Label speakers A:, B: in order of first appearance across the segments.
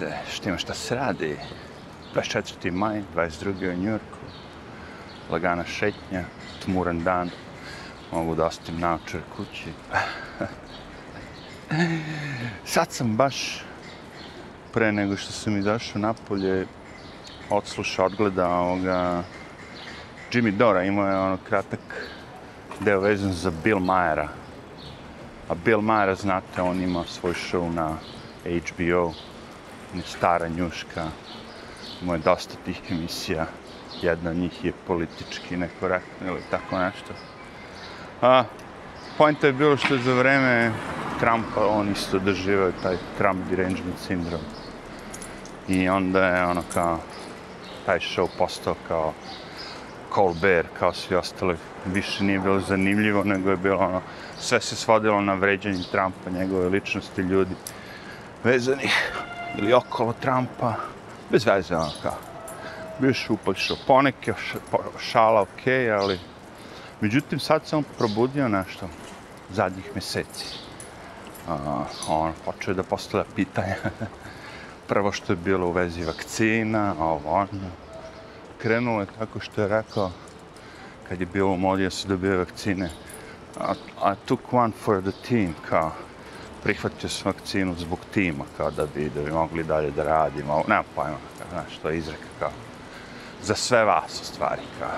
A: jeste, što ima šta se radi. 24. maj, 22. u Njurku. Lagana šetnja, tmuran dan. Mogu da ostim naočar kući. Sad sam baš, pre nego što sam izašao napolje, odslušao, odgledao ovoga Jimmy Dora, imao je ono kratak deo vezan za Bill Mayera. A Bill Mayer, znate, on ima svoj show na HBO, ni stara njuška, ima je dosta tih emisija, jedna od njih je politički nekorektna ili tako nešto. A, pojenta je bilo što je za vreme Trumpa on isto doživao taj Trump derangement sindrom. I onda je ono kao, taj show postao kao Colbert, kao svi ostali, više nije bilo zanimljivo, nego je bilo ono, sve se svodilo na vređanje Trumpa, njegove ličnosti, ljudi vezanih ili okolo Trumpa, bez veze, ono kao. Bio šupališao poneke, šala ok, ali... Međutim, sad sam probudio nešto zadnjih meseci. Uh, on počeo da postavlja pitanja. Prvo što je bilo u vezi vakcina, ovo ono. Krenulo je tako što je rekao, kad je bilo u modi da se dobije vakcine, I, I took one for the team, kao, prihvatio sam vakcinu zbog tima, kao da bi, da bi mogli dalje da radimo, nema pojma, kao, znaš, to je izreka, kao, za sve vas, u stvari, kao,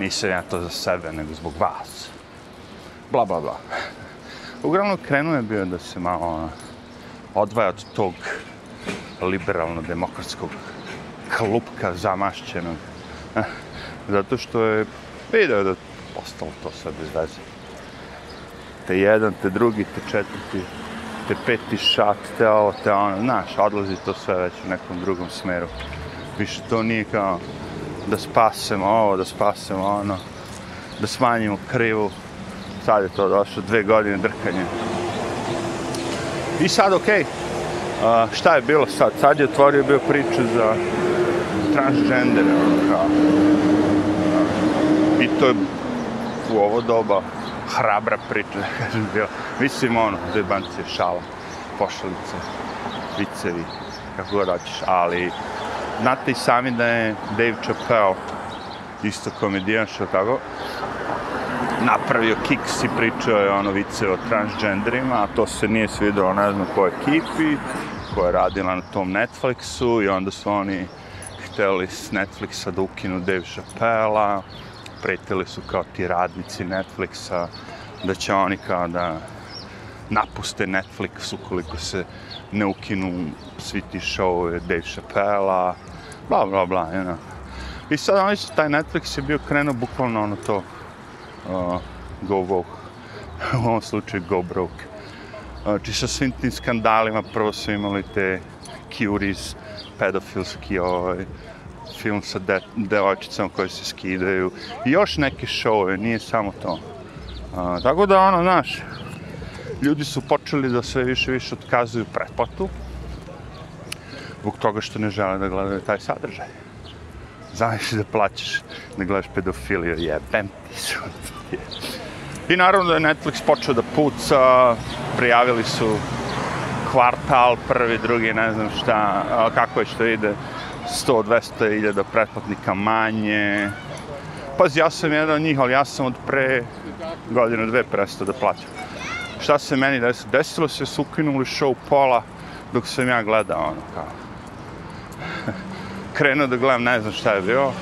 A: nisam ja to za sebe, nego zbog vas, bla, bla, bla. Uglavnom, krenuo je bio da se malo ono, odvaja od tog liberalno-demokratskog klupka zamašćenog, zato što je video da postalo to sve bez veze. Te jedan, te drugi, te četvrti, te peti šat, te ovo, te ono, znaš, odlazi to sve već u nekom drugom smeru. Više to nije kao da spasemo ovo, da spasemo ono, da smanjimo krivu. Sad je to došlo dve godine drkanja. I sad, okej, okay, uh, šta je bilo sad? Sad je otvorio bio priču za transgender, ono, kao, I to je u ovo doba hrabra priča, da kažem, bila. Mislim, ono, zebancije, šala, pošalice, vicevi, kako god hoćeš, ali znate i sami da je Dave Chappelle, isto komedijan, što tako, napravio kiks i pričao je ono vice o transgenderima, a to se nije svidelo, ne znam koje ekipi, koja je radila na tom Netflixu i onda su oni hteli s Netflixa da ukinu Dave Chappelle-a, pretili su kao ti radnici Netflixa, da će oni kao da napuste Netflix ukoliko se ne ukinu svi ti show Dave Chappelle-a, bla, bla, bla, you know. I sad oni su, taj Netflix je bio krenuo bukvalno ono to, uh, go woke, u ovom slučaju go broke. Znači sa svim tim skandalima, prvo su imali te curies, pedofilski, ovaj, film sa de, devojčicama koje se skidaju i još neke šove, nije samo to. A, tako da, ono, znaš, ljudi su počeli da sve više više otkazuju pretplatu zbog toga što ne žele da gledaju taj sadržaj. Zamisli da plaćaš da gledaš pedofiliju, jebem ti su. I naravno da je Netflix počeo da puca, prijavili su kvartal, prvi, drugi, ne znam šta, kako je što ide, 100-200 iljada pretplatnika manje. Pazi, ja sam jedan od njih, ali ja sam od pre godine dve prestao da plaćam. Šta se meni desilo? Desilo se, su ukinuli show pola dok sam ja gledao, ono, kao. Krenuo da gledam, ne znam šta je bio.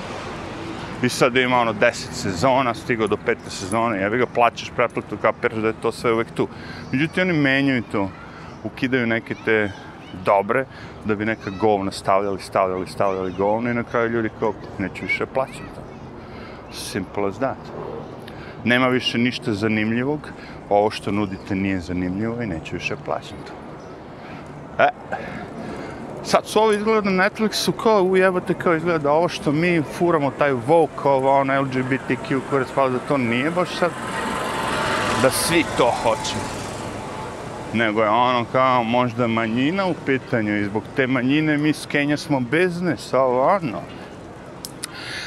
A: I sad ima ono 10 sezona, stigao do pete sezone, jebi ga plaćaš pretplatu, kapiraš da je to sve uvek tu. Međutim, oni menjaju to, ukidaju neke te dobre, da bi neka govna stavljali, stavljali, stavljali govna i na kraju ljudi kao, neću više plaćati. Simple as that. Nema više ništa zanimljivog, ovo što nudite nije zanimljivo i neću više plaćati to. E, sad su ovo izgleda na Netflixu kao ujebate kao izgleda ovo što mi furamo taj woke, ovo on LGBTQ kurac, pa da to nije baš sad da svi to hoće nego je ono kao možda manjina u pitanju i zbog te manjine mi s Kenja smo biznes, ovo ono.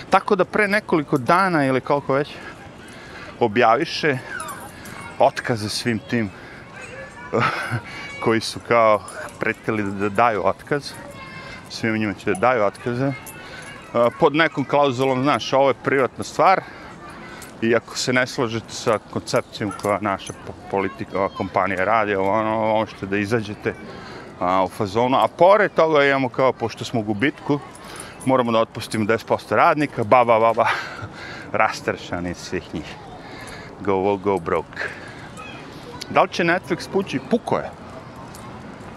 A: Tako da pre nekoliko dana ili koliko već objaviše otkaze svim tim koji su kao pretili da daju otkaz, Svim njima će da daju otkaze, pod nekom klauzulom, znaš, ovo je privatna stvar, i ako se ne slažete sa koncepcijom koja naša politika, kompanija radi, ono, možete da izađete a, u fazonu, a pored toga imamo kao, pošto smo u gubitku, moramo da otpustimo 10% radnika, ba, ba, ba, ba, rastršani svih njih. Go, go, broke. Da li će Netflix pući? Puko je.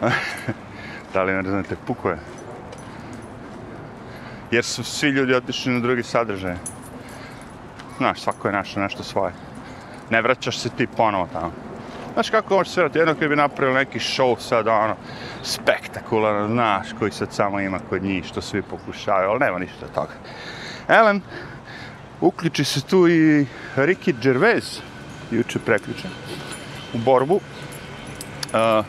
A: da li ne znate, puko je. Jer su svi ljudi otišli na drugi sadržaj. Znaš, svako je našao nešto svoje. Ne vraćaš se ti ponovo tamo. Znaš kako možeš sve jedno koji bi napravili neki show sad, ono, spektakularan, znaš, koji sad samo ima kod njih, što svi pokušavaju, ali nema ništa toga. Elem, uključi se tu i Ricky Gervais, juče preključen, u borbu. Uh,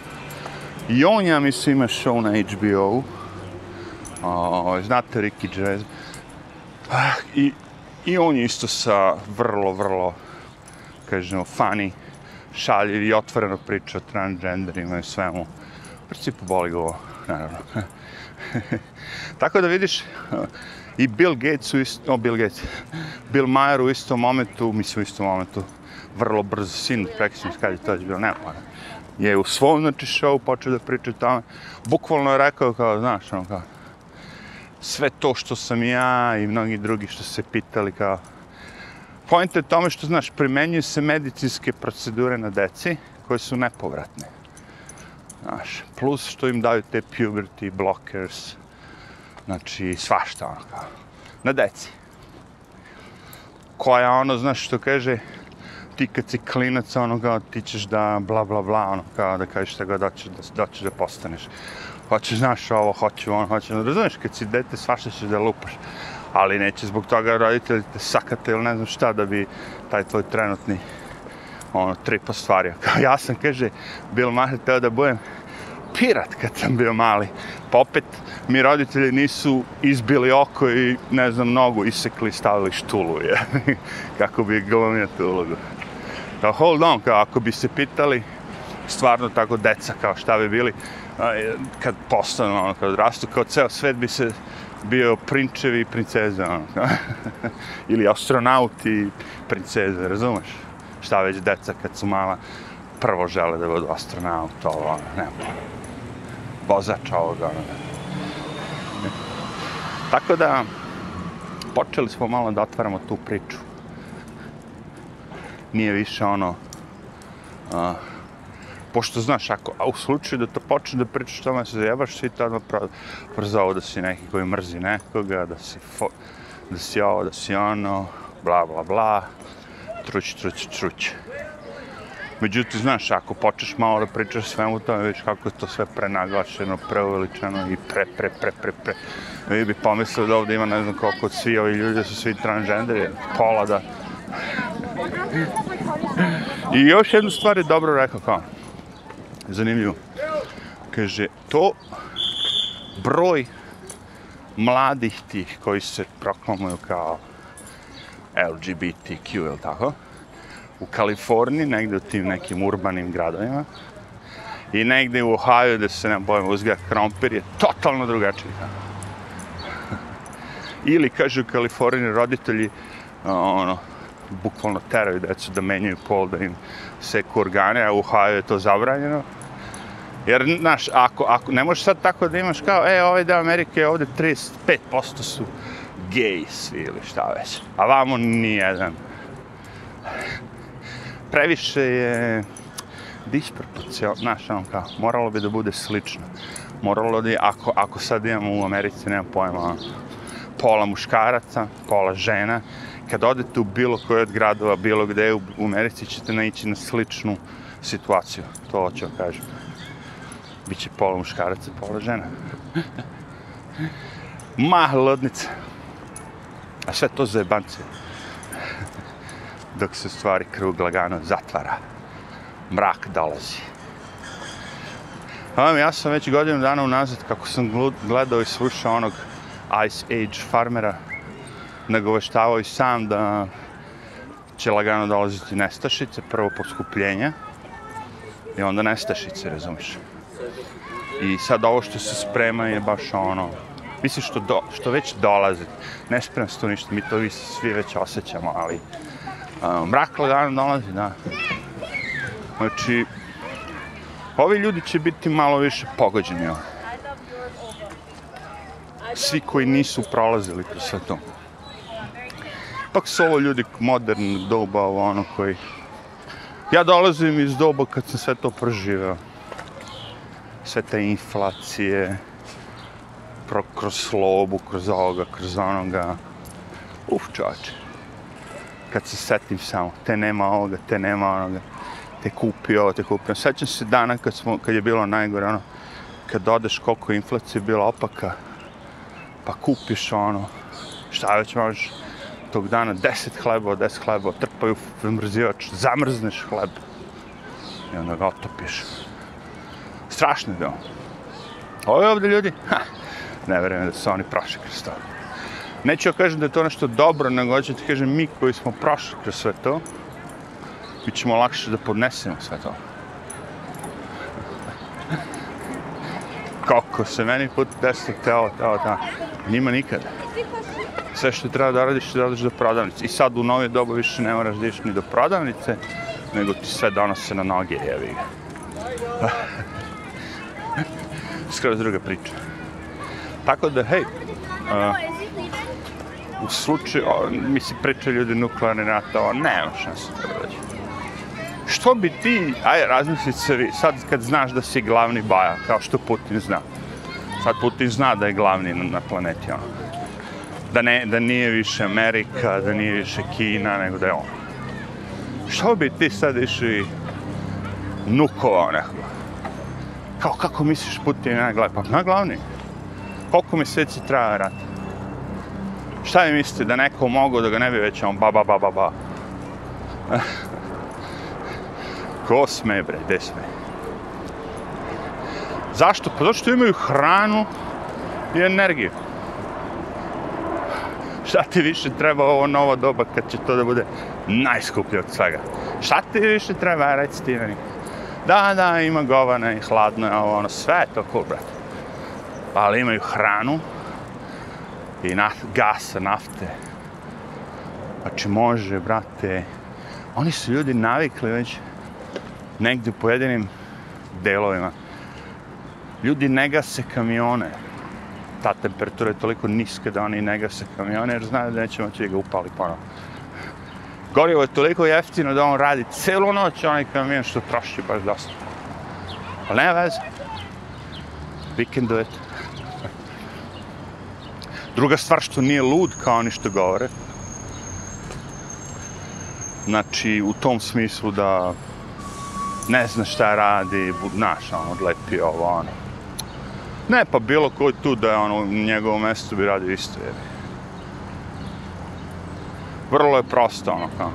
A: I on, ja mislim, ima show na HBO-u. Uh, znate Ricky Gervais. Uh, I I on je isto sa vrlo, vrlo, kažemo, funny, šaljiv i otvoreno priča o transgenderima i svemu. U principu boli go, naravno. Tako da vidiš, i Bill Gates u istom, oh, Bill Gates, Bill Mayer u istom momentu, mislim u istom momentu, vrlo brzo, sin, prekisim kad je to već bilo, nema pojma. Je u svom, znači, show počeo da priča o tome. Bukvalno je rekao kao, znaš, ono kao, sve to što sam ja i mnogi drugi što se pitali kao Point je tome što, znaš, primenjuju se medicinske procedure na deci koje su nepovratne. Znaš, plus što im daju te puberty blockers, znači svašta ono kao, na deci. Koja ono, znaš što kaže, ti kad si klinac, ono kao, ti ćeš da bla bla bla, ono kao, da kažeš šta god doćeš da, ćeš da postaneš hoćeš, znaš, ovo, hoću, ono, hoću, ono, razumiješ, kad si dete, svašta ćeš da lupaš, ali neće zbog toga roditelji te sakate ili ne znam šta da bi taj tvoj trenutni, ono, trip ostvario. Kao ja sam, kaže, Bill Maher, teo da budem pirat kad sam bio mali, pa opet mi roditelji nisu izbili oko i, ne znam, nogu isekli i stavili štulu, je, kako bi glumio tu ulogu. Kao, hold on, kao, ako bi se pitali, stvarno tako deca kao šta bi bili, E, kad postanu, ono, kad rastu, kao ceo svet bi se bio prinčevi i princeze, ono, ili astronauti i princeze, razumeš? Šta već deca kad su mala, prvo žele da budu astronaut, ovo, ono, nema vozač ovoga, ono. Tako da, počeli smo malo da otvaramo tu priču. Nije više ono, uh, pošto znaš, ako a u slučaju da to počne da pričaš tome, se zajebaš, svi to odmah prozao da si neki koji mrzi nekoga, da si, fo, da si ovo, da si ono, bla, bla, bla, truć, truć, truć. Međutim, znaš, ako počneš malo da pričaš svemu tome, vidiš kako je to sve prenaglašeno, preuveličeno i pre, pre, pre, pre, pre. Vi bi pomislili da ovdje ima ne znam koliko svi ovi ljudi su svi transgenderi, pola da... I još jednu stvar je dobro rekao kao, zanimljivo. Kaže, to broj mladih tih koji se proklamuju kao LGBTQ, ili tako? U Kaliforniji, negde u tim nekim urbanim gradovima, i negde u Ohio, da se ne bojim uzgaja krompir, je totalno drugačiji. Ili, kažu u Kaliforniji roditelji, ono, bukvalno teraju decu da menjaju pol, da im seku organe, a u Ohio je to zabranjeno. Jer, znaš, ako, ako, ne možeš sad tako da imaš kao, e, ovaj deo Amerike, ovde 35% su gej svi ili šta već. A vamo nijedan. Previše je disproporcija, znaš, ono kao, moralo bi da bude slično. Moralo bi, ako, ako sad imamo u Americi, nema pojma, pola muškaraca, pola žena, kad odete u bilo koje od gradova, bilo gde u, u Americi, ćete naići na sličnu situaciju. To hoću vam kažem. Biće pola muškaraca, pola žena. Ma, lodnica. A sve to za jebance. Dok se stvari krug lagano zatvara. Mrak dolazi. Um, ja sam već godinu dana unazad kako sam gledao i slušao onog Ice Age farmera nagoveštavao i sam da će lagano dolaziti nestašice, prvo poskupljenje i onda nestašice, razumiješ? I sad ovo što se sprema je baš ono, mislim što, do, što već dolazi. Ne sprema se to ništa, mi to vi svi već osjećamo, ali um, mrak lagano dolazi, da. Znači, ovi ljudi će biti malo više pogođeni ovo. Svi koji nisu prolazili kroz sve to. Ipak su ovo ljudi modern doba, ovo ono koji... Ja dolazim iz doba kad sam sve to proživeo. Sve te inflacije, pro, kroz slobu, kroz ovoga, kroz onoga. Uf, čoče. Kad se setim samo, te nema ovoga, te nema onoga. Te kupi ovo, te kupi ono. Sećam se dana kad, smo, kad je bilo najgore, ono, kad odeš koliko inflacija je bila opaka, pa kupiš ono, šta već možeš, tog dana 10 hleba, 10 hleba, trpaju u mrzivač, zamrzneš hleb i onda ga otopiš. Strašno je bilo. Ovo ovdje ljudi, ha, ne verujem da su oni prošli kroz to. Neću ja kažem da je to nešto dobro, nego hoću ti kažem mi koji smo prošli kroz sve to, mi ćemo lakše da podnesemo sve to. Kako se meni put desilo teo, teo, teo, njima nikada. Sve što treba da radiš, da radiš do prodavnice. I sad u nove dobu više ne moraš da iš ni do prodavnice, nego ti sve donose na noge, jevi ga. Skroz druga priča. Tako da, hej, uh, u slučaju, o, mi se ljudi nuklearni NATO, ne, nema šanse da dođe. Što bi ti, aj, razmisli se vi, sad kad znaš da si glavni baja, kao što Putin zna. Sad Putin zna da je glavni na, na planeti, ono. Da, ne, da nije više Amerika, da nije više Kina, nego da je on. Što bi ti sad išli nukovao nekoga? Kao, kako misliš Putin je najglavni? Pa najglavni. Koliko mjeseci traja rat? Šta vi mislite, da neko mogu da ga ne bi već on ba ba ba ba ba? Ko sme bre, gde sme? Zašto? Pa zato što imaju hranu i energiju. Šta ti više treba ovo novo doba kad će to da bude najskuplje od svega? Šta ti više treba, reci ti meni? Da, da, ima govana i hladno je ovo, ono, sve je to cool, brate. Ali imaju hranu i naf gasa, nafte. Znači, može, brate. Oni su ljudi navikli već negdje u pojedinim delovima. Ljudi ne gase kamione. Ta temperatura je toliko niska da oni ne gase kamione jer znaju da neće moći ga upali ponovno. Gorivo je toliko jeftino da on radi celu noć onaj kamion što troši baš dosta. Ali nema veze. We can do it. Druga stvar što nije lud kao oni što govore. Znači, u tom smislu da ne zna šta radi, znaš, on odlepi ovo, ono. Ne, pa bilo koji tu da je ono, u njegovom mjestu bi radio isto, jer. Vrlo je prosto, ono, kao.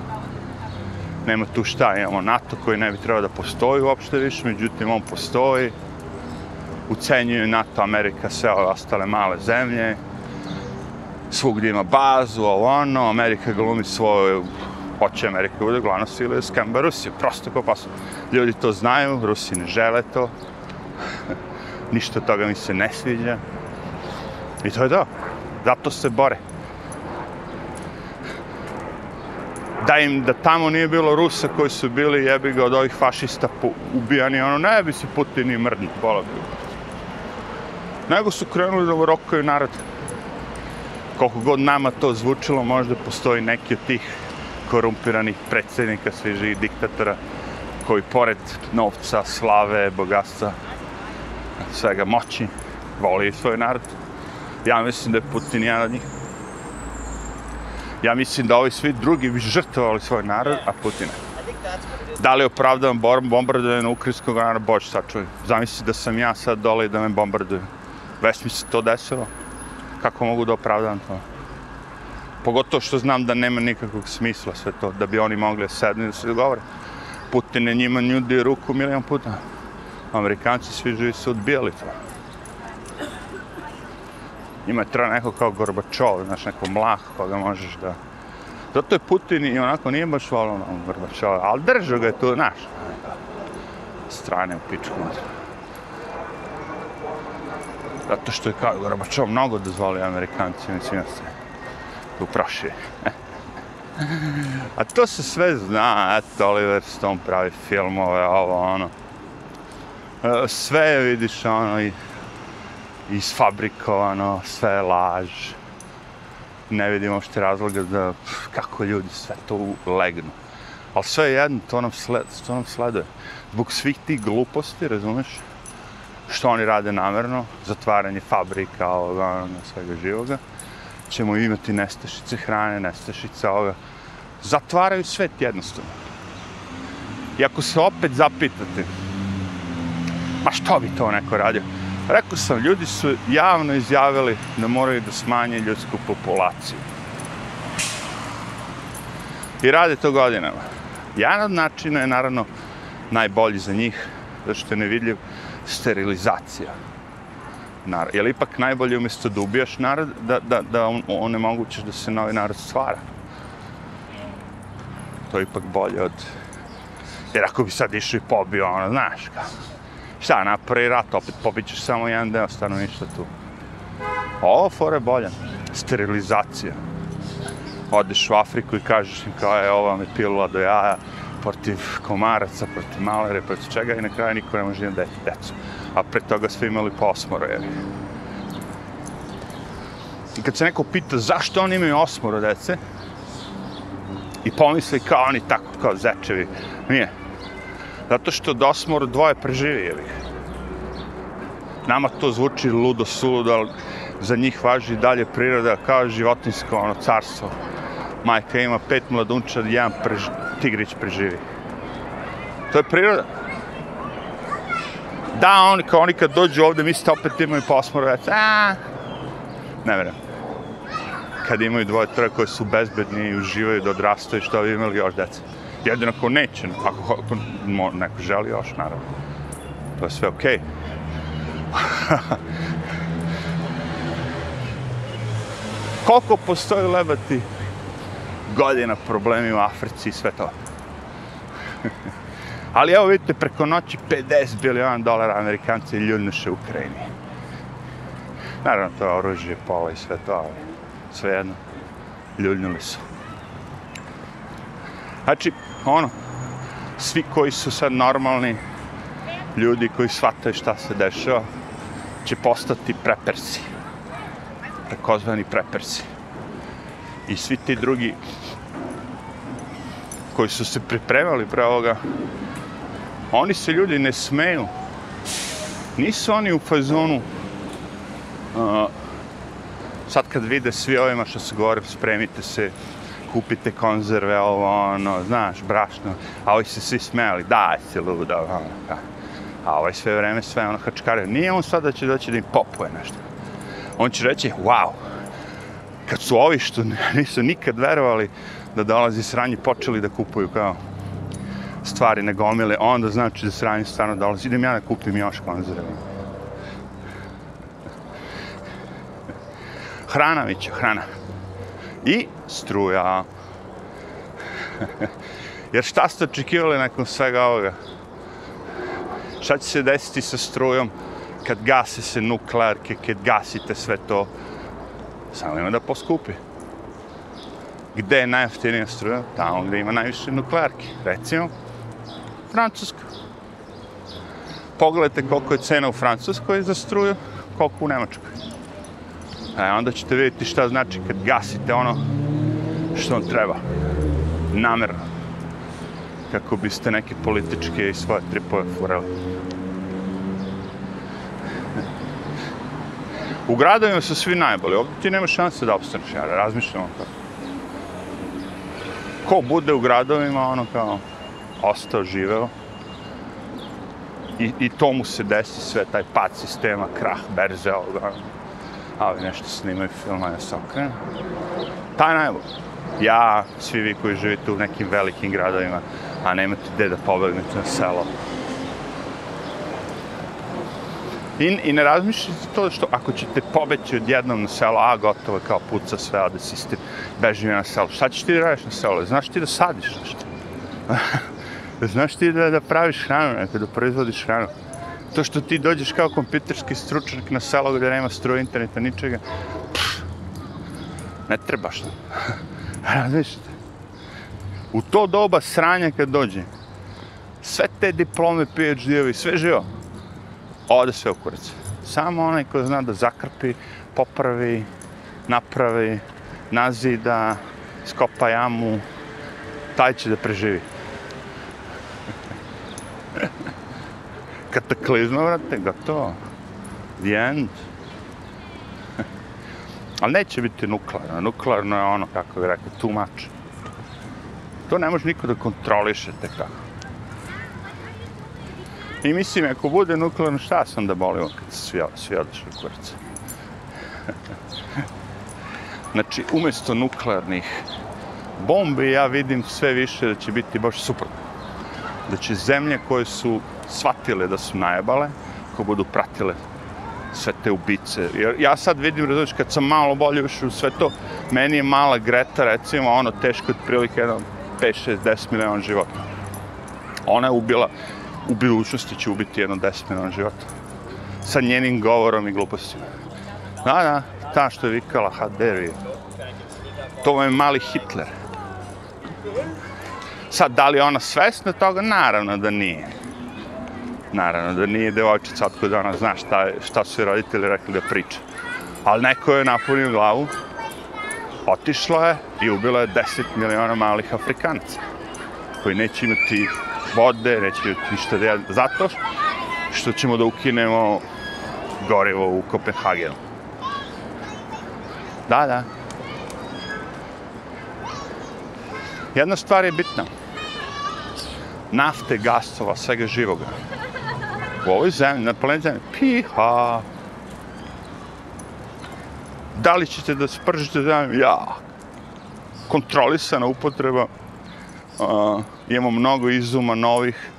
A: Nema tu šta, imamo ono, NATO koji ne bi trebao da postoji uopšte više, međutim, on postoji. Ucenjuju NATO, Amerika, sve ove ostale male zemlje. Svugdje ima bazu, ovo ono, Amerika glumi svoju hoće Amerika bude glavna sila je skamba Rusije. Prosto kao pasu. Ljudi to znaju, Rusi ne žele to. Ništa toga mi se ne sviđa. I to je to. Zato se bore. Da im, da tamo nije bilo Rusa koji su bili jebi ga od ovih fašista ubijani, ono ne bi se Putin i mrdni, bola bi. Nego su krenuli da rokaju narod. Koliko god nama to zvučilo, možda postoji neki od tih korumpiranih predsjednika, svižih diktatora, koji pored novca, slave, bogatstva, svega moći, voli svoj narod. Ja mislim da je Putin jedan od njih. Ja mislim da ovi svi drugi bi žrtvovali svoj narod, a Putin ne. Da li je opravdavan bombardovanje na ukrajinskog naroda? Bože, sačuvaj. Zamisli da sam ja sad dole i da me bombarduju. Već mi se to desilo. Kako mogu da opravdavam to? Pogotovo što znam da nema nikakvog smisla sve to, da bi oni mogli sedni da se dogovore. Putin je njima njudi ruku milijon puta. Amerikanci svi živi su odbijali to. Njima je treba neko kao Gorbačov, znaš, neko mlah koga možeš da... Zato je Putin i onako nije baš volio na Gorbačova, ali držao ga je tu, znaš. Strane u pičku. Zato što je kao Gorbačov mnogo dozvolio Amerikancima mislim da se uprašuje. A to se sve zna, eto, Oliver Stone pravi filmove, ovo, ono. E, sve je, vidiš, ono, i, isfabrikovano, sve je laž. Ne vidimo uopšte razloga da, pff, kako ljudi sve to legnu. Ali sve jedno, to nam, sled, to nam sleduje. Zbog svih tih gluposti, razumeš, što oni rade namerno, zatvaranje fabrika, ovoga, ono, svega živoga, ćemo imati nestašice hrane, nestašice ovoga. Zatvaraju svet jednostavno. I ako se opet zapitate, ma što bi to neko radio? Rekao sam, ljudi su javno izjavili da moraju da smanje ljudsku populaciju. I rade to godinama. Jedan od načina je naravno najbolji za njih, zato što je nevidljiv, sterilizacija. Nar je li ipak najbolje umjesto da ubijaš narod, da, da, da on, onemogućeš da se novi narod stvara? To je ipak bolje od... Jer ako bi sad išao i pobio, ono, znaš kao... Šta, napravi rat, opet pobićeš samo jedan deo stanovništva tu. Ovo fore bolje. Sterilizacija. Odeš u Afriku i kažeš im kao e, je ova me pilula do jaja protiv komaraca, protiv malere, protiv čega i na kraju niko ne može imati decu. A pre toga sve imali posmoro, jer. I kad se neko pita zašto oni imaju osmoro dece, i pomisli kao oni tako, kao zečevi, nije. Zato što da osmoro dvoje preživi. Nama to zvuči ludo, suludo, ali za njih važi dalje priroda kao životinsko ono, carstvo. Majka ima pet mladunča, jedan preži, tigrić preživi. To je priroda. Da, oni, kao oni kad dođu ovde, mislite opet imaju posmora, već, a, ne vjerujem. Kad imaju dvoje troje koji su bezbedni i uživaju da odrastaju, što bi imali još deca. Jedino ako neće, ako, ako neko želi još, naravno. To je sve okej. Okay. Koliko postoji levati godina problemi u Africi i sve to. Ali evo vidite, preko noći 50 biliona dolara Amerikanci ljudnoše u Ukrajini. Naravno, to je oružje, pola i sve to, ali svejedno, ljuljnuli su. Znači, Ono, ono, svi koji su sad normalni, ljudi koji shvataju šta se dešava, će postati prepersi. Takozvani prepersi. I svi ti drugi koji su se pripremali pre ovoga, oni se ljudi ne smeju. Nisu oni u fazonu uh, sad kad vide svi ovima što se govore, spremite se, kupite konzerve, ovo, ono, znaš, brašno, a ovi se svi smeli, daj si luda, ono, ka. a ovaj sve vreme sve ono hačkario. nije on sad da će doći da im popuje nešto. On će reći, wow, kad su ovi što nisu nikad verovali da dolazi sranje počeli da kupuju kao stvari na gomile, onda znači da sranje stvarno dolazi. Idem ja da kupim još konzerve. Hrana, Mićo, hrana. I struja. Jer šta ste očekivali nakon svega ovoga? Šta će se desiti sa strujom kad gase se nuklearke, kad gasite sve to? Samo ima da poskupi. Gde je najjeftinija struja? Tamo gde ima najviše nuklearke. Recimo, Francuska. Pogledajte koliko je cena u Francuskoj za struju, koliko u Nemačkoj. E, onda ćete vidjeti šta znači kad gasite ono što vam treba. Namerno. Kako biste neke političke i svoje tripove furali. U gradovima su svi najbolji. Ovdje ti nema šanse da obstaneš. Ja razmišljam ono. Ko bude u gradovima, ono kao, ostao, živeo. I, I to mu se desi sve, taj pad sistema, krah, berze, ovoga. Ono. Ali nešto snimaju filma, na se Pa Taj. Ja, svi vi koji živite u nekim velikim gradovima, a nemate gde da pobegnete na selo, I, I ne razmišljate to što ako ćete pobeći odjednom na selo, a gotovo kao puca sve, ode sistem, beži na selo. Šta ćeš ti da radiš na selo? Znaš ti da sadiš nešto? Znaš ti da, da praviš hranu, neko da proizvodiš hranu? To što ti dođeš kao kompjuterski stručnjak na selo gdje nema struje, interneta, ničega, pff, ne trebaš nam. Razmišljate? U to doba sranja kad dođe, sve te diplome, PhD-ovi, sve živo, ode sve u kurac. Samo onaj ko zna da zakrpi, popravi, napravi, nazida, skopa jamu, taj će da preživi. Kataklizma, vrate, gotovo. The end. Ali neće biti nuklearno. Nuklearno je ono, kako bi rekao, too much. To ne može niko da kontroliše te kako. I mislim, ako bude nuklearno, šta sam da bolimo kad se svi, svi odišli kurac? znači, umjesto nuklearnih bombi, ja vidim sve više da će biti baš super. Da će zemlje koje su shvatile da su najebale, ko budu pratile sve te ubice. Jer ja sad vidim, razumiješ, kad sam malo bolje ušao u sve to, meni je mala Greta, recimo, ono, teško otprilike, prilike jedno 5, 6, 10 miliona života. Ona je ubila, u budućnosti će ubiti jedno 10 miliona života. Sa njenim govorom i glupostima. Da, da, ta što je vikala, how dare you. To je mali Hitler. Sad, da li ona svesna toga? Naravno da nije. Naravno da nije devojčica, otkud ona zna šta, šta su roditelji rekli da priča. Ali neko je napunio glavu, otišla je i ubila je 10 miliona malih Afrikanaca koji neće imati vode, neće imati ništa da. Zato što ćemo da ukinemo gorivo u Kopenhagenu. Da, da. Jedna stvar je bitna. Nafte, gasova, svega živoga. U ovoj zemlji, na planeti zemlji, piha. Da li ćete da spržite zemlju? Ja. Kontrolisana upotreba. Uh, imamo mnogo izuma novih,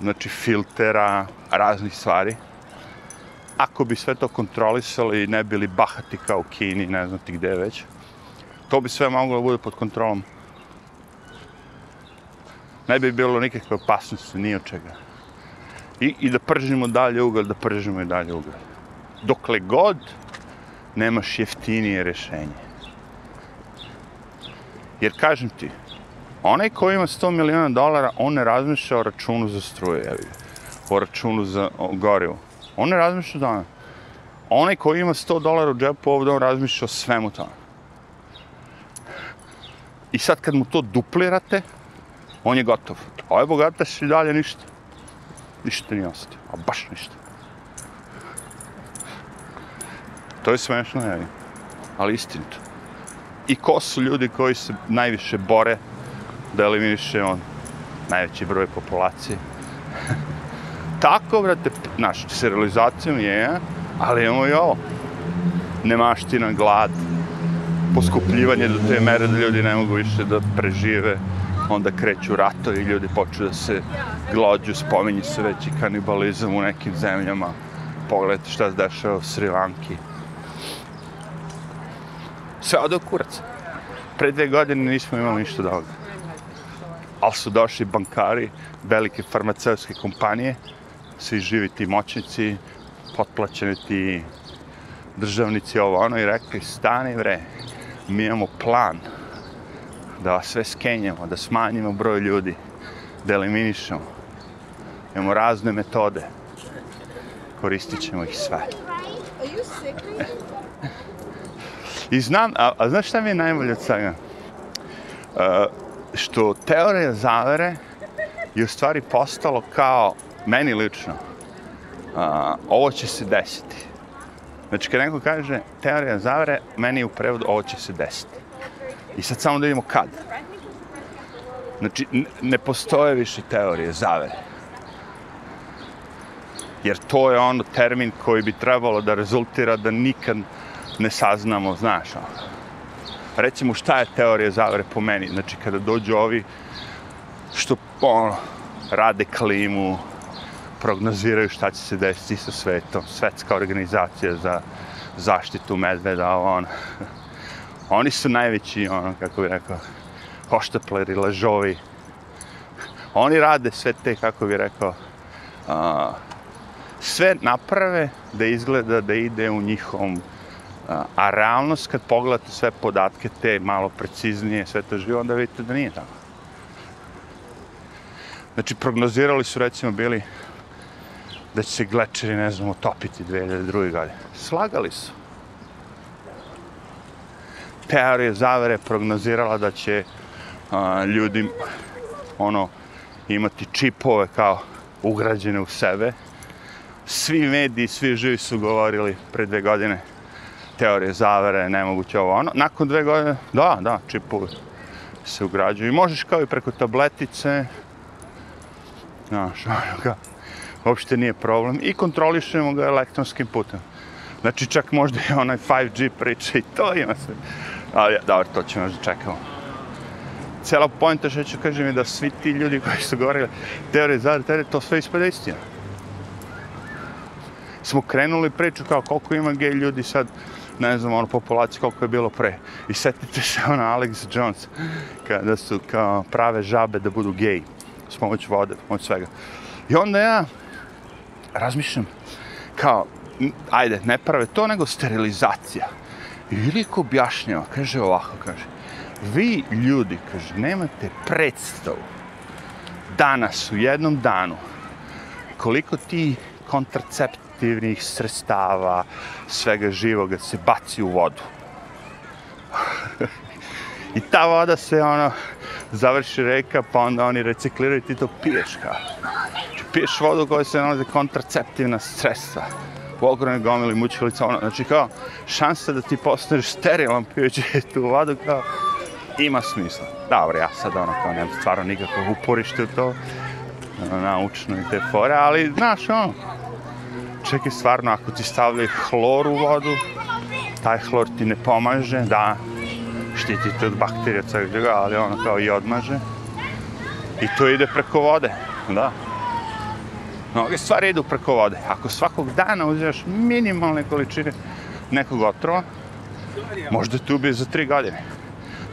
A: znači filtera, raznih stvari. Ako bi sve to kontrolisali i ne bili bahati kao u Kini, ne znam ti gde već, to bi sve moglo da bude pod kontrolom ne bi bilo nikakve opasnosti, ni od čega. I, I da pržimo dalje ugalj, da pržimo i dalje ugalj. Dokle god nemaš jeftinije rešenje. Jer kažem ti, onaj ko ima 100 miliona dolara, on ne razmišlja o računu za struje, ja o računu za gorivo. On ne razmišlja o tome. Onaj ko ima 100 dolara u džepu ovdje, on razmišlja o svemu tome. I sad kad mu to duplirate, on je gotov. A ovaj bogataš i dalje ništa. Ništa nije ostao. A baš ništa. To je smešno, ja ali istinito. I ko su ljudi koji se najviše bore da eliminiše on najveći broj populacije? Tako, brate, naš, realizacijom je, ali imamo i ovo. Nemaština, glad, poskupljivanje do te mere da ljudi ne mogu više da prežive onda kreću ratovi, ljudi počnu da se glođu, spominju se već i kanibalizam u nekim zemljama. Pogledajte šta se dešava u Sri Lanki. Sve ode u kurac. Pre dve godine nismo imali ništa od ovoga. Ali su došli bankari, velike farmaceutske kompanije, svi živi ti moćnici, potplaćeni ti državnici ovo ono i rekli, stani vre, mi imamo plan, da sve skenjamo, da smanjimo broj ljudi, da eliminišemo. Imamo razne metode. Koristit ćemo ih sve. I znam, a, a znaš šta mi je najbolje od svega? Uh, što teorija zavere je u stvari postalo kao, meni lično, uh, ovo će se desiti. Znači, kad neko kaže teorija zavere, meni je u prevodu ovo će se desiti. I sad samo da vidimo kad. Znači, ne postoje više teorije zavere. Jer to je ono termin koji bi trebalo da rezultira da nikad ne saznamo, znaš, ono. Recimo, šta je teorija zavere po meni? Znači, kada dođu ovi što, ono, rade klimu, prognoziraju šta će se desiti sa svetom, svetska organizacija za zaštitu medveda, ono, Oni su najveći, ono, kako bi rekao, hoštapleri, lažovi. Oni rade sve te, kako bi rekao, a, sve naprave da izgleda da ide u njihovom a, a realnost kad pogledate sve podatke te malo preciznije sve to živo onda vidite da nije tako znači prognozirali su recimo bili da će se glečeri ne znam utopiti 2002. godine slagali su teorije zavere prognozirala da će a, ljudi ono imati čipove kao ugrađene u sebe. Svi mediji, svi živi su govorili pre dve godine teorije zavere, nemoguće ovo ono. Nakon dve godine, da, da, čipovi se ugrađuju. I možeš kao i preko tabletice, znaš, ono kao, uopšte nije problem. I kontrolišemo ga elektronskim putem. Znači čak možda i onaj 5G priča i to ima se. Ali, dobro, to ćemo da čekamo cijela pojenta što ću kažem je da svi ti ljudi koji su govorili teorije zavere, teorije, to sve ispada istina. Smo krenuli priču kao koliko ima gej ljudi sad, ne znam, ono, populacije koliko je bilo pre. I setite se ono Alex Jones, kada su kao prave žabe da budu gej, s pomoću vode, s svega. I onda ja razmišljam, kao, ajde, ne prave to, nego sterilizacija. I lik objašnjava, kaže ovako, kaže, vi ljudi, kaže, nemate predstavu danas u jednom danu koliko ti kontraceptivnih sredstava svega živoga se baci u vodu. I ta voda se ono završi reka, pa onda oni recikliraju i ti to piješ kao. Znači, piješ vodu koja se nalazi kontraceptivna sredstva u gomili mučilica, ono, znači kao šansa da ti postaneš sterilan pijući tu vodu kao ima smisla. Dobro, ja sad ono kao nemam stvarno nikakvog uporište u to, ono, naučno i te fore, ali znaš ono, čekaj stvarno ako ti stavljaju hlor u vodu, taj hlor ti ne pomaže, da, štiti te od bakterija ceg ali ono kao i odmaže. I to ide preko vode, da. Mnoge stvari idu preko vode. Ako svakog dana uzmeš minimalne količine nekog otrova, možda te ubije za tri godine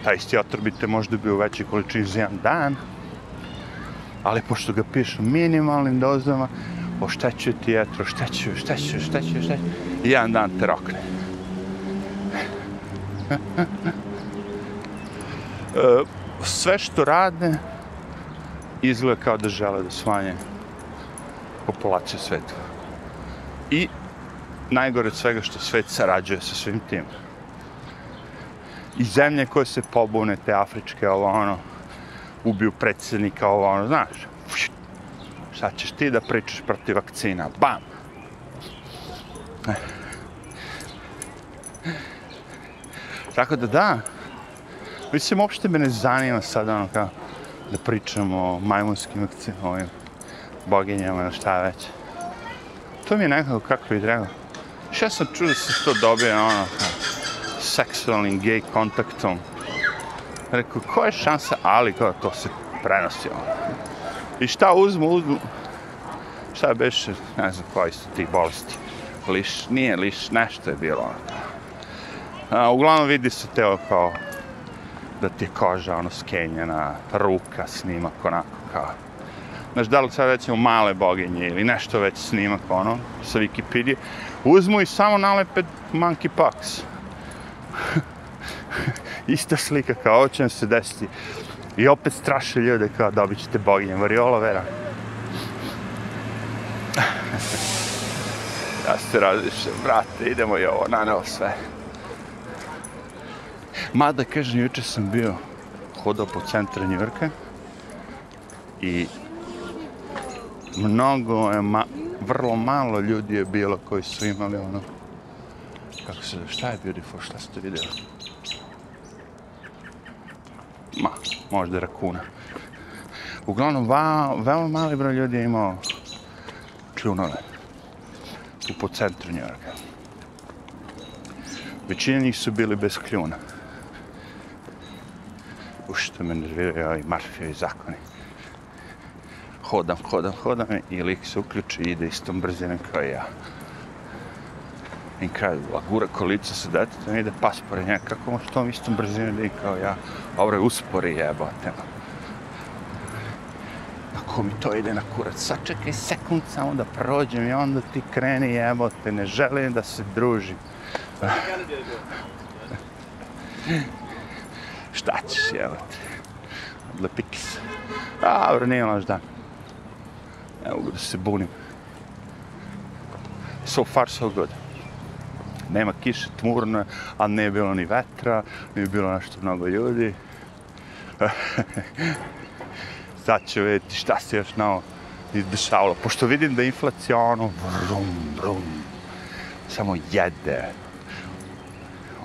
A: taj isti otrov bi te možda bio u većoj količini za jedan dan, ali pošto ga pišu minimalnim dozama, oštećuje ti jetro, oštećuje, oštećuje, oštećuje, oštećuje, i jedan dan te rokne. E, sve što rade, izgleda kao da žele da svanje populacije sveta. I najgore od svega što svet sarađuje sa svim tim i zemlje koje se pobune, te afričke, ovo ono, ubiju predsjednika, ovo ono, znaš, šta ćeš ti da pričaš protiv vakcina, bam! Tako da da, mislim, uopšte me ne zanima sad ono kao da pričamo o majmunskim vakcinama, ovim boginjama, šta već. To mi je nekako kako bi rekao. Šta sam čuo da se to dobije, ono, seksualnim gay kontaktom. Rekao, koja je šansa, ali kao to se prenosi ono. I šta uzmu, uzmu, šta beše, ne znam koji su ti bolesti. Liš, nije liš, nešto je bilo ono. A, uglavnom vidi se teo ono, kao da ti je koža ono skenjena, ruka snimak onako kao. Znaš, da li sad recimo male boginje ili nešto već snimak ono sa Wikipedia, uzmu i samo nalepe monkeypox. ista slika kao ovo će se desiti. I opet straše ljude kao dobit ćete boginje. Variola vera. ja se razlišem, brate, idemo i ovo, naneo sve. Mada, kažem, juče sam bio hodao po centru Njurka i mnogo je, ma, vrlo malo ljudi je bilo koji su imali ono, kako se, šta je beautiful, šta ste vidjeli? Ma, možda rakuna. Uglavnom, va, veoma mali broj ljudi je imao kljunove. Tu po centru Njorka. Većina njih su bili bez kljuna. Ušto što me nerviraju ovi Marfijevi zakoni. Hodam, hodam, hodam i lik se uključi i ide istom brzinom kao ja i kaže, a gura kolica dati, detetom, ide pas pored njega, kako može tom istom brzinom da kao ja, ovo je uspori jebote. Ako mi to ide na kurac. Sačekaj sekund samo da prođem i onda ti kreni jebote, ne želim da se družim. Šta ćeš jebote? Odlepiki se. Dobro, nije loš dan. Ne mogu da se bunim. So far, so good. Nema kiše, tmurno, ali nije bilo ni vetra, nije bilo nešto mnogo ljudi. Sad ću vidjeti šta se još novo izdešavalo. Pošto vidim da inflacija ono vrum, vrum, samo jede,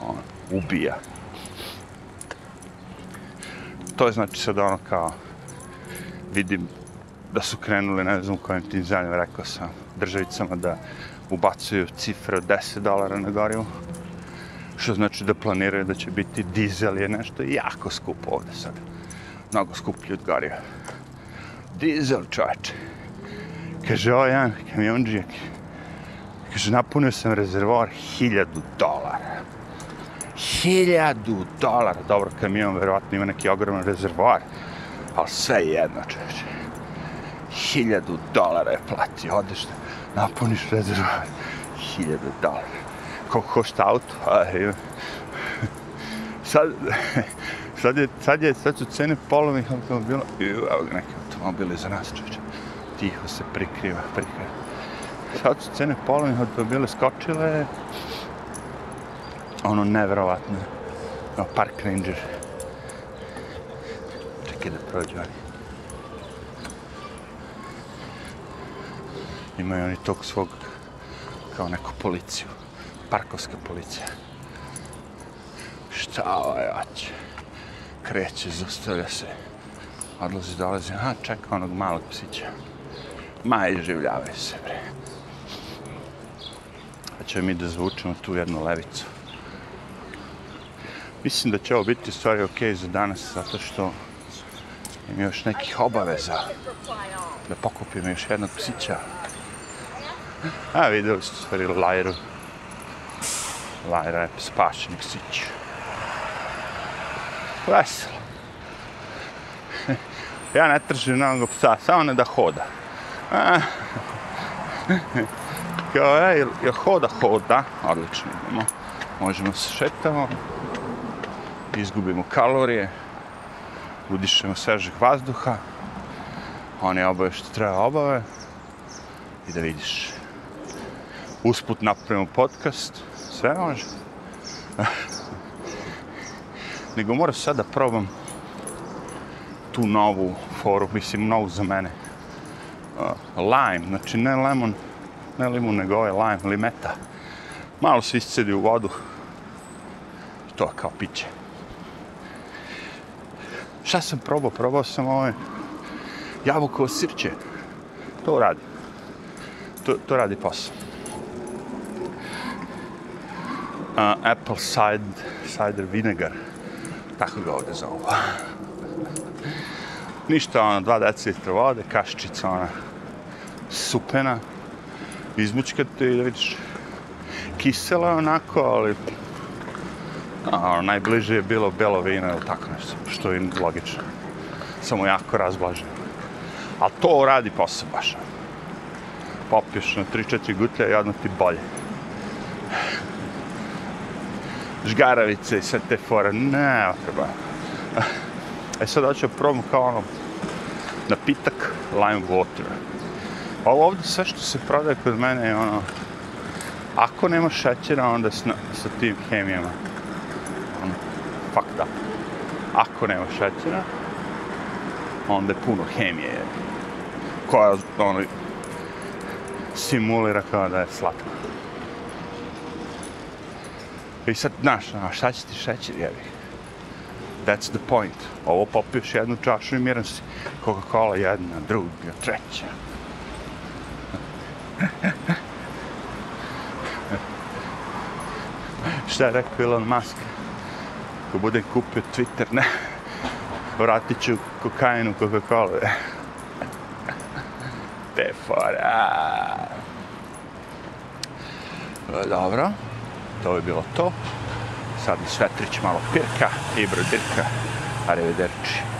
A: on, ubija. To je znači sad ono kao vidim da su krenuli, ne znam kojim tim zemljama, rekao sam državicama da ubacuju cifre od 10 dolara na gorivo. Što znači da planiraju da će biti dizel je nešto jako skupo ovde sad. Mnogo skuplji od goriva. Dizel čovječe. Kaže ovo jedan kamionđijak. Kaže napunio sam rezervoar hiljadu dolara. Hiljadu dolara. Dobro, kamion verovatno ima neki ogroman rezervoar. Ali sve jedno čovječe. Hiljadu dolara je platio. Odeš da napuniš rezervoar. Hiljadu dolara. Koliko košta auto? A, ima. Sad, sad, je, sad, je, sad su cene polovnih automobila. I evo ga neki automobil za nas, čovječe. Tiho se prikriva, prikriva. Sad su cene polovnih automobila skočile. Ono, neverovatno. No, Park Ranger. Čekaj da prođe oni. Imaju oni tog svog kao neku policiju. Parkovska policija. Šta ovaj oće? Kreće, zostavlja se. Odlazi, dolazi. A, čeka onog malog psića. Ma, i življavaju se, bre. Pa ćemo mi da zvučemo tu jednu levicu. Mislim da će ovo biti stvari ok za danas, zato što imam još nekih obaveza da pokupim još jednog psića. A, videli ste stvari Lajru. Lajra je spašenik psić. Veselo. Ja ne tržim mnogo psa, samo ne da hoda. A, Kao, ej, je hoda, hoda. Odlično idemo. Možemo se šetamo. Izgubimo kalorije. Udišemo svežeg vazduha. Oni obave što treba obave. I da vidiš. Usput napravimo podcast. Sve može. Nego moram sad da probam tu novu foru, mislim, novu za mene. Uh, lime, znači ne lemon, ne limun, nego ovaj lime, limeta. Malo se iscedi u vodu. I to je kao piće. Šta sam probao? Probao sam ovaj jabukovo sirće. To radi. To, to radi posao. Uh, apple cider, cider vinegar. Tako ga ovdje zovu. Ništa, ono, dva decilitra vode, kaščica, ona, supena, izmučkate i da vidiš kisela je onako, ali a, ono, najbliže je bilo belo vino ili tako nešto, što je logično. Samo jako razblaženo. A to radi posao baš. Ono. Popiješ na 3-4 gutlja i odmah ti bolje. Žgaravice i sve te fore, ne, treba. E sad hoću probam kao ono napitak lime water. Ovo ovdje sve što se prodaje kod mene je ono, ako nema šećera, onda sa, sa tim hemijama. Ono, fucked up. Ako nema šećera, onda je puno hemije. Koja, ono, simulira kao da je slatko. I sad, znaš, šta će ti šećer, jevi? That's the point. Ovo popiješ jednu čašu i miran si. Coca-Cola jedna, druga, treća. Šta je rekao Elon Musk? Ko bude kupio Twitter, ne. Vratit ću kokainu Coca-Cola. Te fora. E, dobro. To je bilo to. Sad mi Svetrić malo pirka i brodirka. Arrivederci.